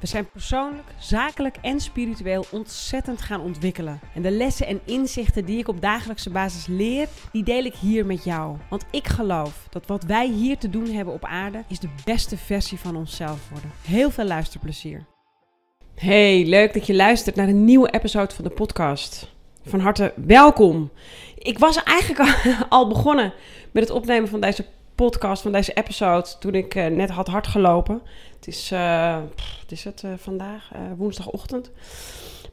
We zijn persoonlijk, zakelijk en spiritueel ontzettend gaan ontwikkelen. En de lessen en inzichten die ik op dagelijkse basis leer, die deel ik hier met jou. Want ik geloof dat wat wij hier te doen hebben op aarde, is de beste versie van onszelf worden. Heel veel luisterplezier. Hey, leuk dat je luistert naar een nieuwe episode van de podcast. Van harte welkom. Ik was eigenlijk al begonnen met het opnemen van deze podcast, van deze episode, toen ik uh, net had hard gelopen. Het is, het is het uh, vandaag, woensdagochtend.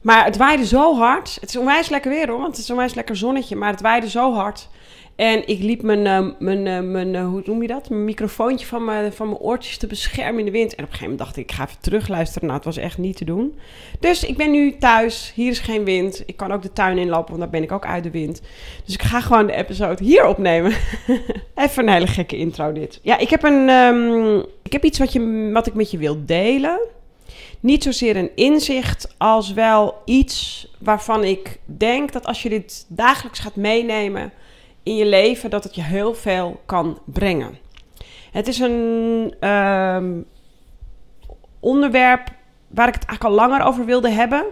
Maar het waaide zo hard. Het is onwijs lekker weer hoor, want het is onwijs lekker zonnetje. Maar het waaide zo hard en ik liep mijn, uh, mijn, uh, mijn uh, hoe noem je dat? Mijn microfoontje van mijn, van mijn oortjes te beschermen in de wind. En op een gegeven moment dacht ik, ik ga even terugluisteren. Nou, het was echt niet te doen. Dus ik ben nu thuis. Hier is geen wind. Ik kan ook de tuin inlopen, want daar ben ik ook uit de wind. Dus ik ga gewoon de episode hier opnemen. even een hele gekke intro dit. Ja, ik heb, een, um, ik heb iets wat, je, wat ik met je wil delen. Niet zozeer een inzicht als wel iets waarvan ik denk dat als je dit dagelijks gaat meenemen in je leven dat het je heel veel kan brengen. Het is een um, onderwerp waar ik het eigenlijk al langer over wilde hebben.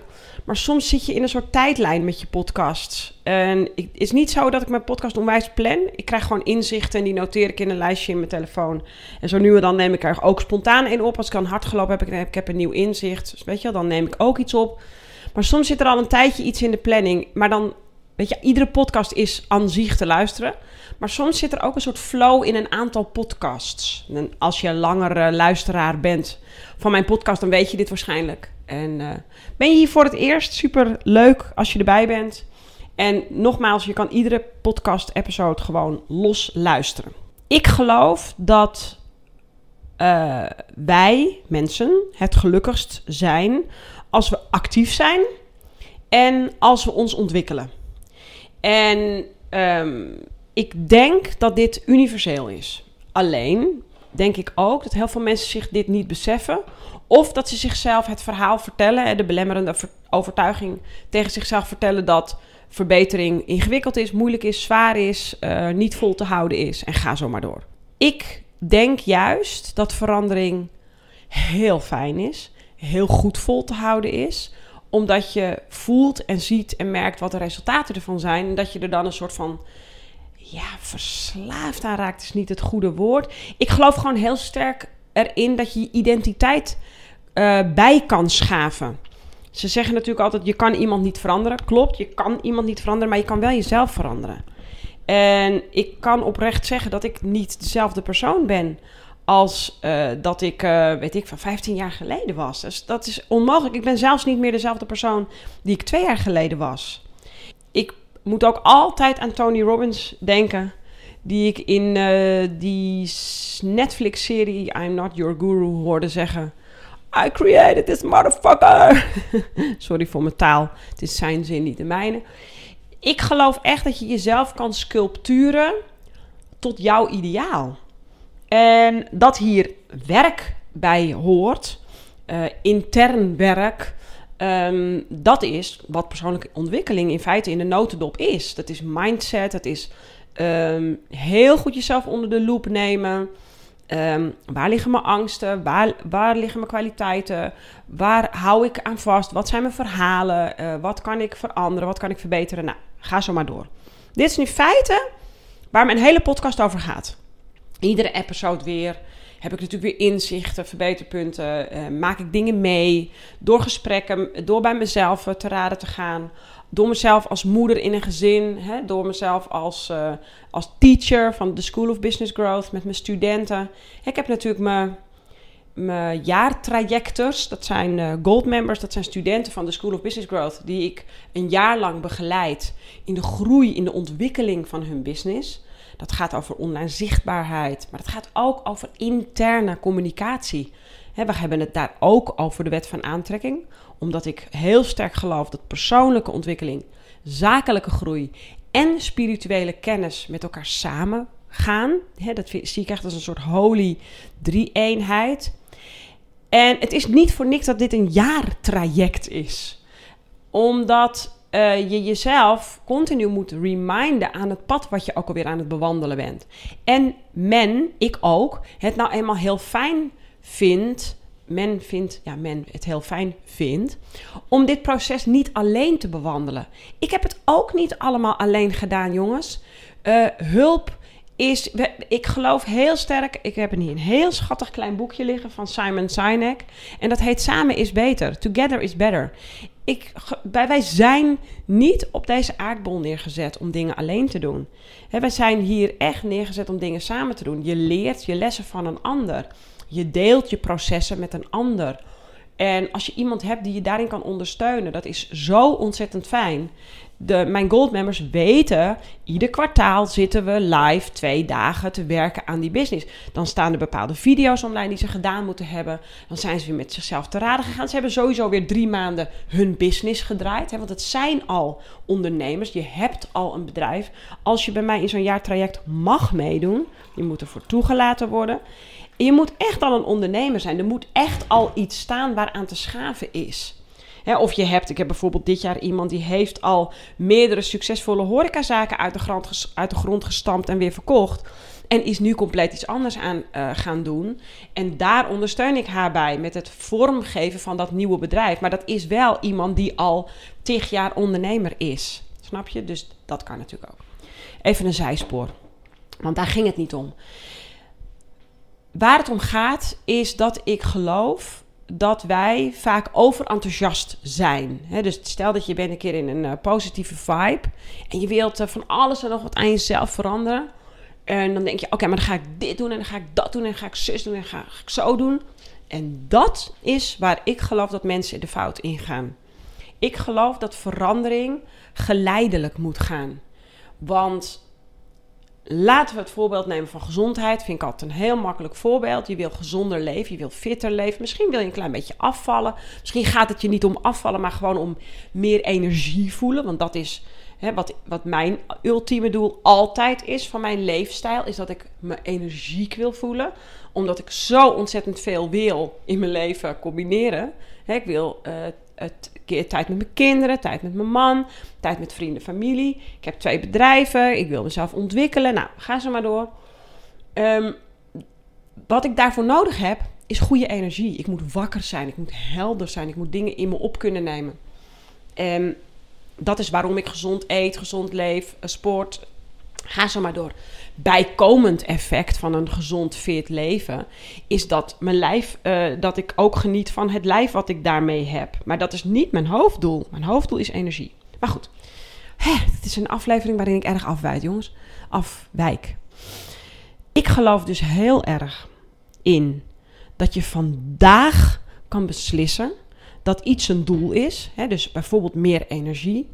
Maar soms zit je in een soort tijdlijn met je podcast. En het is niet zo dat ik mijn podcast onwijs plan. Ik krijg gewoon inzichten en die noteer ik in een lijstje in mijn telefoon. En zo nu en dan neem ik er ook spontaan een op. Als ik dan hard gelopen heb, ik, ik heb een nieuw inzicht. Dus weet je, dan neem ik ook iets op. Maar soms zit er al een tijdje iets in de planning. Maar dan Weet je, iedere podcast is aan zich te luisteren. Maar soms zit er ook een soort flow in een aantal podcasts. En als je langer luisteraar bent van mijn podcast, dan weet je dit waarschijnlijk. En uh, ben je hier voor het eerst? Super leuk als je erbij bent. En nogmaals, je kan iedere podcast-episode gewoon los luisteren. Ik geloof dat uh, wij, mensen, het gelukkigst zijn als we actief zijn en als we ons ontwikkelen. En um, ik denk dat dit universeel is. Alleen denk ik ook dat heel veel mensen zich dit niet beseffen. Of dat ze zichzelf het verhaal vertellen, de belemmerende overtuiging tegen zichzelf vertellen dat verbetering ingewikkeld is, moeilijk is, zwaar is, uh, niet vol te houden is. En ga zo maar door. Ik denk juist dat verandering heel fijn is, heel goed vol te houden is omdat je voelt en ziet en merkt wat de resultaten ervan zijn. En dat je er dan een soort van. Ja, verslaafd aan raakt is niet het goede woord. Ik geloof gewoon heel sterk erin dat je je identiteit uh, bij kan schaven. Ze zeggen natuurlijk altijd: je kan iemand niet veranderen. Klopt, je kan iemand niet veranderen, maar je kan wel jezelf veranderen. En ik kan oprecht zeggen dat ik niet dezelfde persoon ben als uh, dat ik, uh, weet ik, van 15 jaar geleden was. Dus dat is onmogelijk. Ik ben zelfs niet meer dezelfde persoon die ik twee jaar geleden was. Ik moet ook altijd aan Tony Robbins denken, die ik in uh, die Netflix-serie I'm Not Your Guru hoorde zeggen. I created this motherfucker. Sorry voor mijn taal. Het is zijn zin, niet de mijne. Ik geloof echt dat je jezelf kan sculpturen tot jouw ideaal. En dat hier werk bij hoort, uh, intern werk, um, dat is wat persoonlijke ontwikkeling in feite in de notendop is. Dat is mindset, dat is um, heel goed jezelf onder de loep nemen. Um, waar liggen mijn angsten? Waar, waar liggen mijn kwaliteiten? Waar hou ik aan vast? Wat zijn mijn verhalen? Uh, wat kan ik veranderen? Wat kan ik verbeteren? Nou, ga zo maar door. Dit is nu feiten waar mijn hele podcast over gaat iedere episode weer heb ik natuurlijk weer inzichten, verbeterpunten. Uh, maak ik dingen mee. Door gesprekken, door bij mezelf te raden te gaan. Door mezelf als moeder in een gezin. Hè, door mezelf als, uh, als teacher van de School of Business Growth met mijn studenten. Ik heb natuurlijk mijn, mijn jaartrajectors. Dat zijn uh, gold members. Dat zijn studenten van de School of Business Growth. Die ik een jaar lang begeleid in de groei, in de ontwikkeling van hun business. Dat gaat over online zichtbaarheid, maar het gaat ook over interne communicatie. we hebben het daar ook over de wet van aantrekking, omdat ik heel sterk geloof dat persoonlijke ontwikkeling, zakelijke groei en spirituele kennis met elkaar samen gaan. dat zie ik echt als een soort holy drie-eenheid. En het is niet voor niks dat dit een jaartraject is. Omdat uh, je jezelf continu moet reminden aan het pad wat je ook alweer aan het bewandelen bent. En men, ik ook, het nou eenmaal heel fijn vindt. Men vindt, ja, men het heel fijn vindt. Om dit proces niet alleen te bewandelen. Ik heb het ook niet allemaal alleen gedaan, jongens. Uh, hulp is, ik geloof heel sterk, ik heb hier een heel schattig klein boekje liggen van Simon Sinek. En dat heet Samen is beter. Together is better. Ik, wij zijn niet op deze aardbol neergezet om dingen alleen te doen. He, wij zijn hier echt neergezet om dingen samen te doen. Je leert je lessen van een ander. Je deelt je processen met een ander. En als je iemand hebt die je daarin kan ondersteunen, dat is zo ontzettend fijn de, mijn goldmembers weten, ieder kwartaal zitten we live twee dagen te werken aan die business. Dan staan er bepaalde video's online die ze gedaan moeten hebben. Dan zijn ze weer met zichzelf te raden gegaan. Ze hebben sowieso weer drie maanden hun business gedraaid. Hè, want het zijn al ondernemers. Je hebt al een bedrijf. Als je bij mij in zo'n jaartraject mag meedoen, je moet ervoor toegelaten worden. je moet echt al een ondernemer zijn. Er moet echt al iets staan waaraan te schaven is of je hebt, ik heb bijvoorbeeld dit jaar iemand die heeft al meerdere succesvolle horecazaken uit de, grond, uit de grond gestampt en weer verkocht. En is nu compleet iets anders aan uh, gaan doen. En daar ondersteun ik haar bij met het vormgeven van dat nieuwe bedrijf. Maar dat is wel iemand die al tig jaar ondernemer is. Snap je? Dus dat kan natuurlijk ook. Even een zijspoor. Want daar ging het niet om. Waar het om gaat is dat ik geloof dat wij vaak overenthousiast zijn. dus stel dat je bent een keer in een uh, positieve vibe en je wilt uh, van alles en nog wat aan jezelf veranderen. En dan denk je, oké, maar dan ga ik dit doen en dan ga ik dat doen en ga ik zus doen en ga ik zo doen. En dat is waar ik geloof dat mensen de fout ingaan. Ik geloof dat verandering geleidelijk moet gaan. Want Laten we het voorbeeld nemen van gezondheid. Vind ik altijd een heel makkelijk voorbeeld. Je wil gezonder leven, je wil fitter leven. Misschien wil je een klein beetje afvallen. Misschien gaat het je niet om afvallen, maar gewoon om meer energie voelen. Want dat is hè, wat, wat mijn ultieme doel altijd is van mijn leefstijl. Is dat ik me energiek wil voelen. Omdat ik zo ontzettend veel wil in mijn leven combineren. Hè, ik wil uh, het tijd met mijn kinderen, tijd met mijn man, tijd met vrienden, familie. Ik heb twee bedrijven, ik wil mezelf ontwikkelen. Nou, ga zo maar door. Ehm, wat ik daarvoor nodig heb, is goede energie. Ik moet wakker zijn, ik moet helder zijn, ik moet dingen in me op kunnen nemen. En dat is waarom ik gezond eet, gezond leef, eh, sport. Ga zo maar door bijkomend effect van een gezond, fit leven is dat mijn lijf, uh, dat ik ook geniet van het lijf wat ik daarmee heb. Maar dat is niet mijn hoofddoel. Mijn hoofddoel is energie. Maar goed, het is een aflevering waarin ik erg afwijk, jongens. Afwijk. Ik geloof dus heel erg in dat je vandaag kan beslissen dat iets een doel is. Hè, dus bijvoorbeeld meer energie.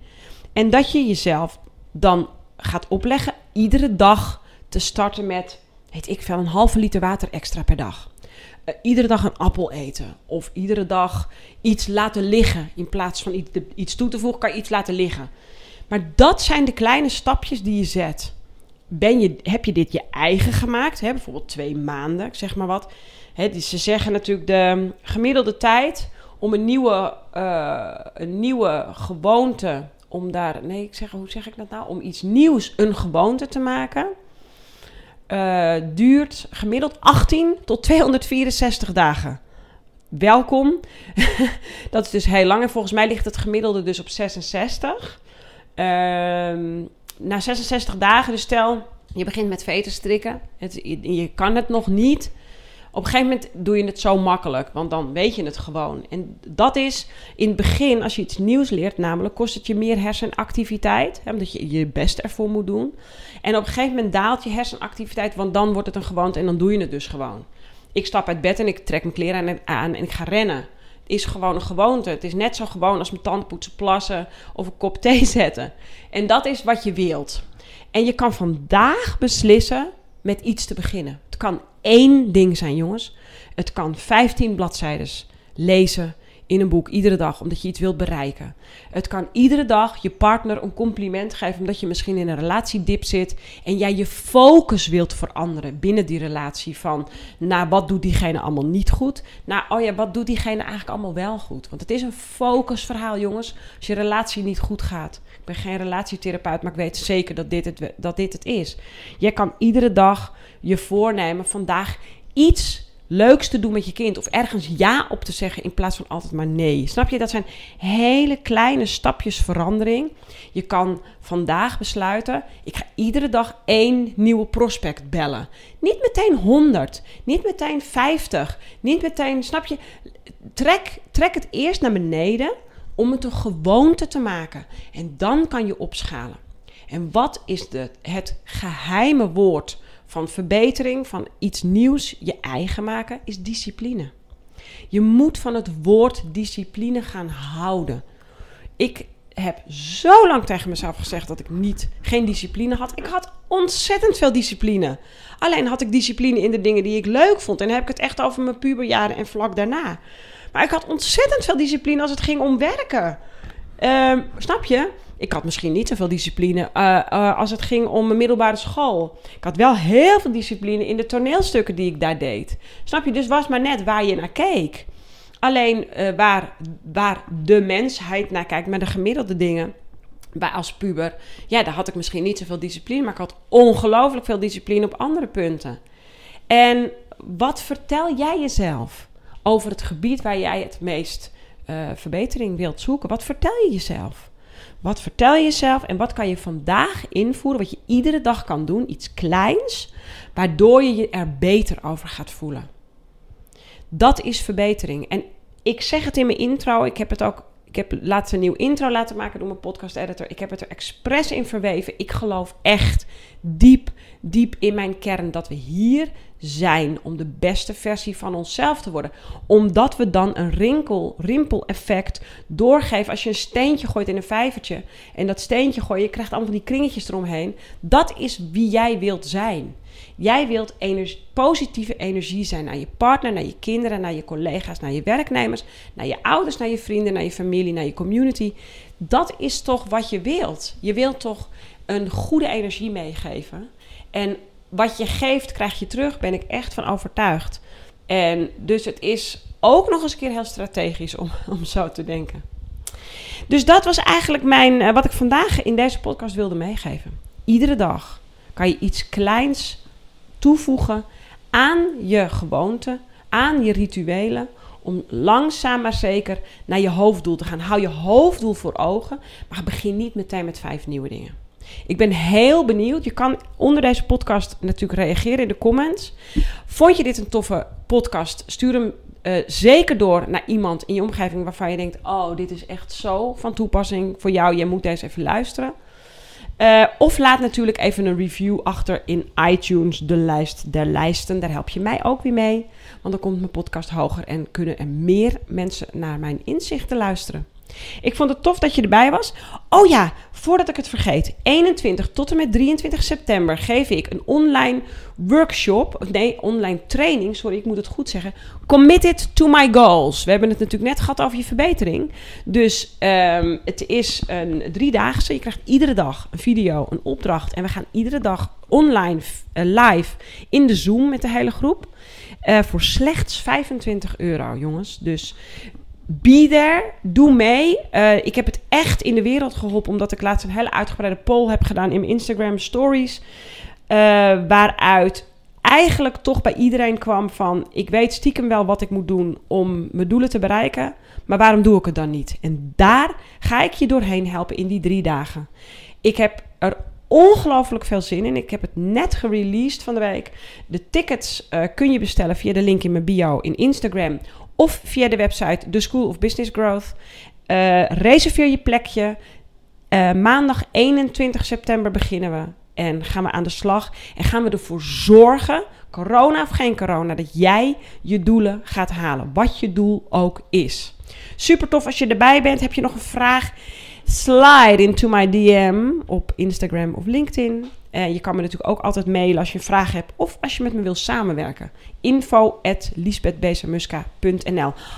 En dat je jezelf dan gaat opleggen iedere dag te starten met, weet ik veel, een halve liter water extra per dag. Uh, iedere dag een appel eten. Of iedere dag iets laten liggen. In plaats van iets, iets toe te voegen, kan je iets laten liggen. Maar dat zijn de kleine stapjes die je zet. Ben je, heb je dit je eigen gemaakt? Hè? Bijvoorbeeld twee maanden, zeg maar wat. Hè, ze zeggen natuurlijk de gemiddelde tijd om een nieuwe, uh, een nieuwe gewoonte, om daar, nee, ik zeg, hoe zeg ik dat nou? Om iets nieuws een gewoonte te maken uh, duurt gemiddeld 18 tot 264 dagen. Welkom. dat is dus heel lang. En volgens mij ligt het gemiddelde dus op 66. Uh, na 66 dagen, dus stel je begint met veten strikken. Het, je kan het nog niet op een gegeven moment doe je het zo makkelijk, want dan weet je het gewoon. En dat is in het begin, als je iets nieuws leert, namelijk kost het je meer hersenactiviteit, hè, omdat je je best ervoor moet doen. En op een gegeven moment daalt je hersenactiviteit, want dan wordt het een gewoonte en dan doe je het dus gewoon. Ik stap uit bed en ik trek mijn kleren aan en ik ga rennen. Het is gewoon een gewoonte. Het is net zo gewoon als mijn tanden poetsen, plassen of een kop thee zetten. En dat is wat je wilt. En je kan vandaag beslissen met iets te beginnen. Het kan één ding zijn, jongens. Het kan 15 bladzijden lezen in een boek iedere dag omdat je iets wilt bereiken. Het kan iedere dag je partner een compliment geven omdat je misschien in een relatiedip zit en jij je focus wilt veranderen binnen die relatie van naar wat doet diegene allemaal niet goed, naar oh ja, wat doet diegene eigenlijk allemaal wel goed. Want het is een focusverhaal, jongens. Als je relatie niet goed gaat. Ik ben geen relatietherapeut, maar ik weet zeker dat dit het, dat dit het is. Jij kan iedere dag je voornemen vandaag iets leuks te doen met je kind. Of ergens ja op te zeggen in plaats van altijd maar nee. Snap je? Dat zijn hele kleine stapjes verandering. Je kan vandaag besluiten: ik ga iedere dag één nieuwe prospect bellen. Niet meteen 100, niet meteen 50, niet meteen, snap je? Trek, trek het eerst naar beneden om het een gewoonte te maken. En dan kan je opschalen. En wat is de, het geheime woord van verbetering, van iets nieuws je eigen maken, is discipline. Je moet van het woord discipline gaan houden. Ik heb zo lang tegen mezelf gezegd dat ik niet, geen discipline had. Ik had ontzettend veel discipline. Alleen had ik discipline in de dingen die ik leuk vond. En dan heb ik het echt over mijn puberjaren en vlak daarna. Maar ik had ontzettend veel discipline als het ging om werken. Ehm, snap je? Ik had misschien niet zoveel discipline uh, uh, als het ging om mijn middelbare school. Ik had wel heel veel discipline in de toneelstukken die ik daar deed. Snap je? Dus was maar net waar je naar keek. Alleen uh, waar, waar de mensheid naar kijkt, met de gemiddelde dingen. Bij als puber, ja, daar had ik misschien niet zoveel discipline, maar ik had ongelooflijk veel discipline op andere punten. En wat vertel jij jezelf over het gebied waar jij het meest verbetering wilt zoeken? Wat vertel je jezelf? Wat vertel je jezelf en wat kan je vandaag invoeren, wat je iedere dag kan doen, iets kleins, waardoor je je er beter over gaat voelen. Dat is verbetering. En ik zeg het in mijn intro, ik heb het ook ik heb laatst een nieuw intro laten maken door mijn podcast editor. Ik heb het er expres in verweven. Ik geloof echt diep, diep in mijn kern dat we hier zijn om de beste versie van onszelf te worden. Omdat we dan een rinkel, rimpel-effect doorgeven. Als je een steentje gooit in een vijvertje en dat steentje gooi je, krijgt allemaal die kringetjes eromheen. Dat is wie jij wilt zijn. Jij wilt positieve energie zijn naar je partner, naar je kinderen, naar je collega's, naar je werknemers, naar je ouders, naar je vrienden, naar je familie, naar je community. Dat is toch wat je wilt. Je wilt toch een goede energie meegeven. En wat je geeft, krijg je terug, ben ik echt van overtuigd. En dus het is ook nog eens een keer heel strategisch om, om zo te denken. Dus dat was eigenlijk mijn, uh, wat ik vandaag in deze podcast wilde meegeven. Iedere dag kan je iets kleins toevoegen aan je gewoonten, aan je rituelen. Om langzaam maar zeker naar je hoofddoel te gaan. Hou je hoofddoel voor ogen, maar begin niet meteen met vijf nieuwe dingen. Ik ben heel benieuwd. Je kan onder deze podcast natuurlijk reageren in de comments. Vond je dit een toffe podcast? Stuur hem uh, zeker door naar iemand in je omgeving waarvan je denkt: Oh, dit is echt zo van toepassing voor jou. Je moet deze even luisteren. Uh, of laat natuurlijk even een review achter in iTunes, de lijst der lijsten. Daar help je mij ook weer mee. Want dan komt mijn podcast hoger en kunnen er meer mensen naar mijn inzichten luisteren. Ik vond het tof dat je erbij was. Oh ja, voordat ik het vergeet. 21 tot en met 23 september geef ik een online workshop. Nee, online training. Sorry, ik moet het goed zeggen. Committed to my goals. We hebben het natuurlijk net gehad over je verbetering. Dus um, het is een driedaagse. Je krijgt iedere dag een video, een opdracht. En we gaan iedere dag online, uh, live in de Zoom met de hele groep. Uh, voor slechts 25 euro, jongens. Dus Be there, doe mee. Uh, ik heb het echt in de wereld geholpen, omdat ik laatst een hele uitgebreide poll heb gedaan in mijn Instagram stories. Uh, waaruit eigenlijk toch bij iedereen kwam van: ik weet stiekem wel wat ik moet doen om mijn doelen te bereiken, maar waarom doe ik het dan niet? En daar ga ik je doorheen helpen in die drie dagen. Ik heb er ongelooflijk veel zin in. Ik heb het net gereleased van de week. De tickets uh, kun je bestellen via de link in mijn bio in Instagram of via de website The School of Business Growth. Uh, reserveer je plekje. Uh, maandag 21 september beginnen we. En gaan we aan de slag. En gaan we ervoor zorgen, corona of geen corona, dat jij je doelen gaat halen. Wat je doel ook is. Super tof als je erbij bent. Heb je nog een vraag? Slide into my DM op Instagram of LinkedIn. En je kan me natuurlijk ook altijd mailen als je een vraag hebt of als je met me wil samenwerken. Info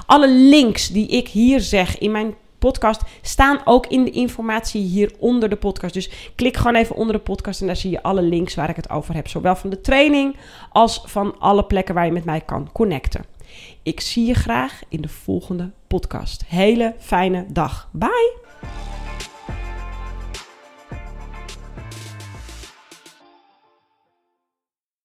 Alle links die ik hier zeg in mijn podcast staan ook in de informatie hier onder de podcast. Dus klik gewoon even onder de podcast en daar zie je alle links waar ik het over heb. Zowel van de training als van alle plekken waar je met mij kan connecten. Ik zie je graag in de volgende podcast. Hele fijne dag. Bye!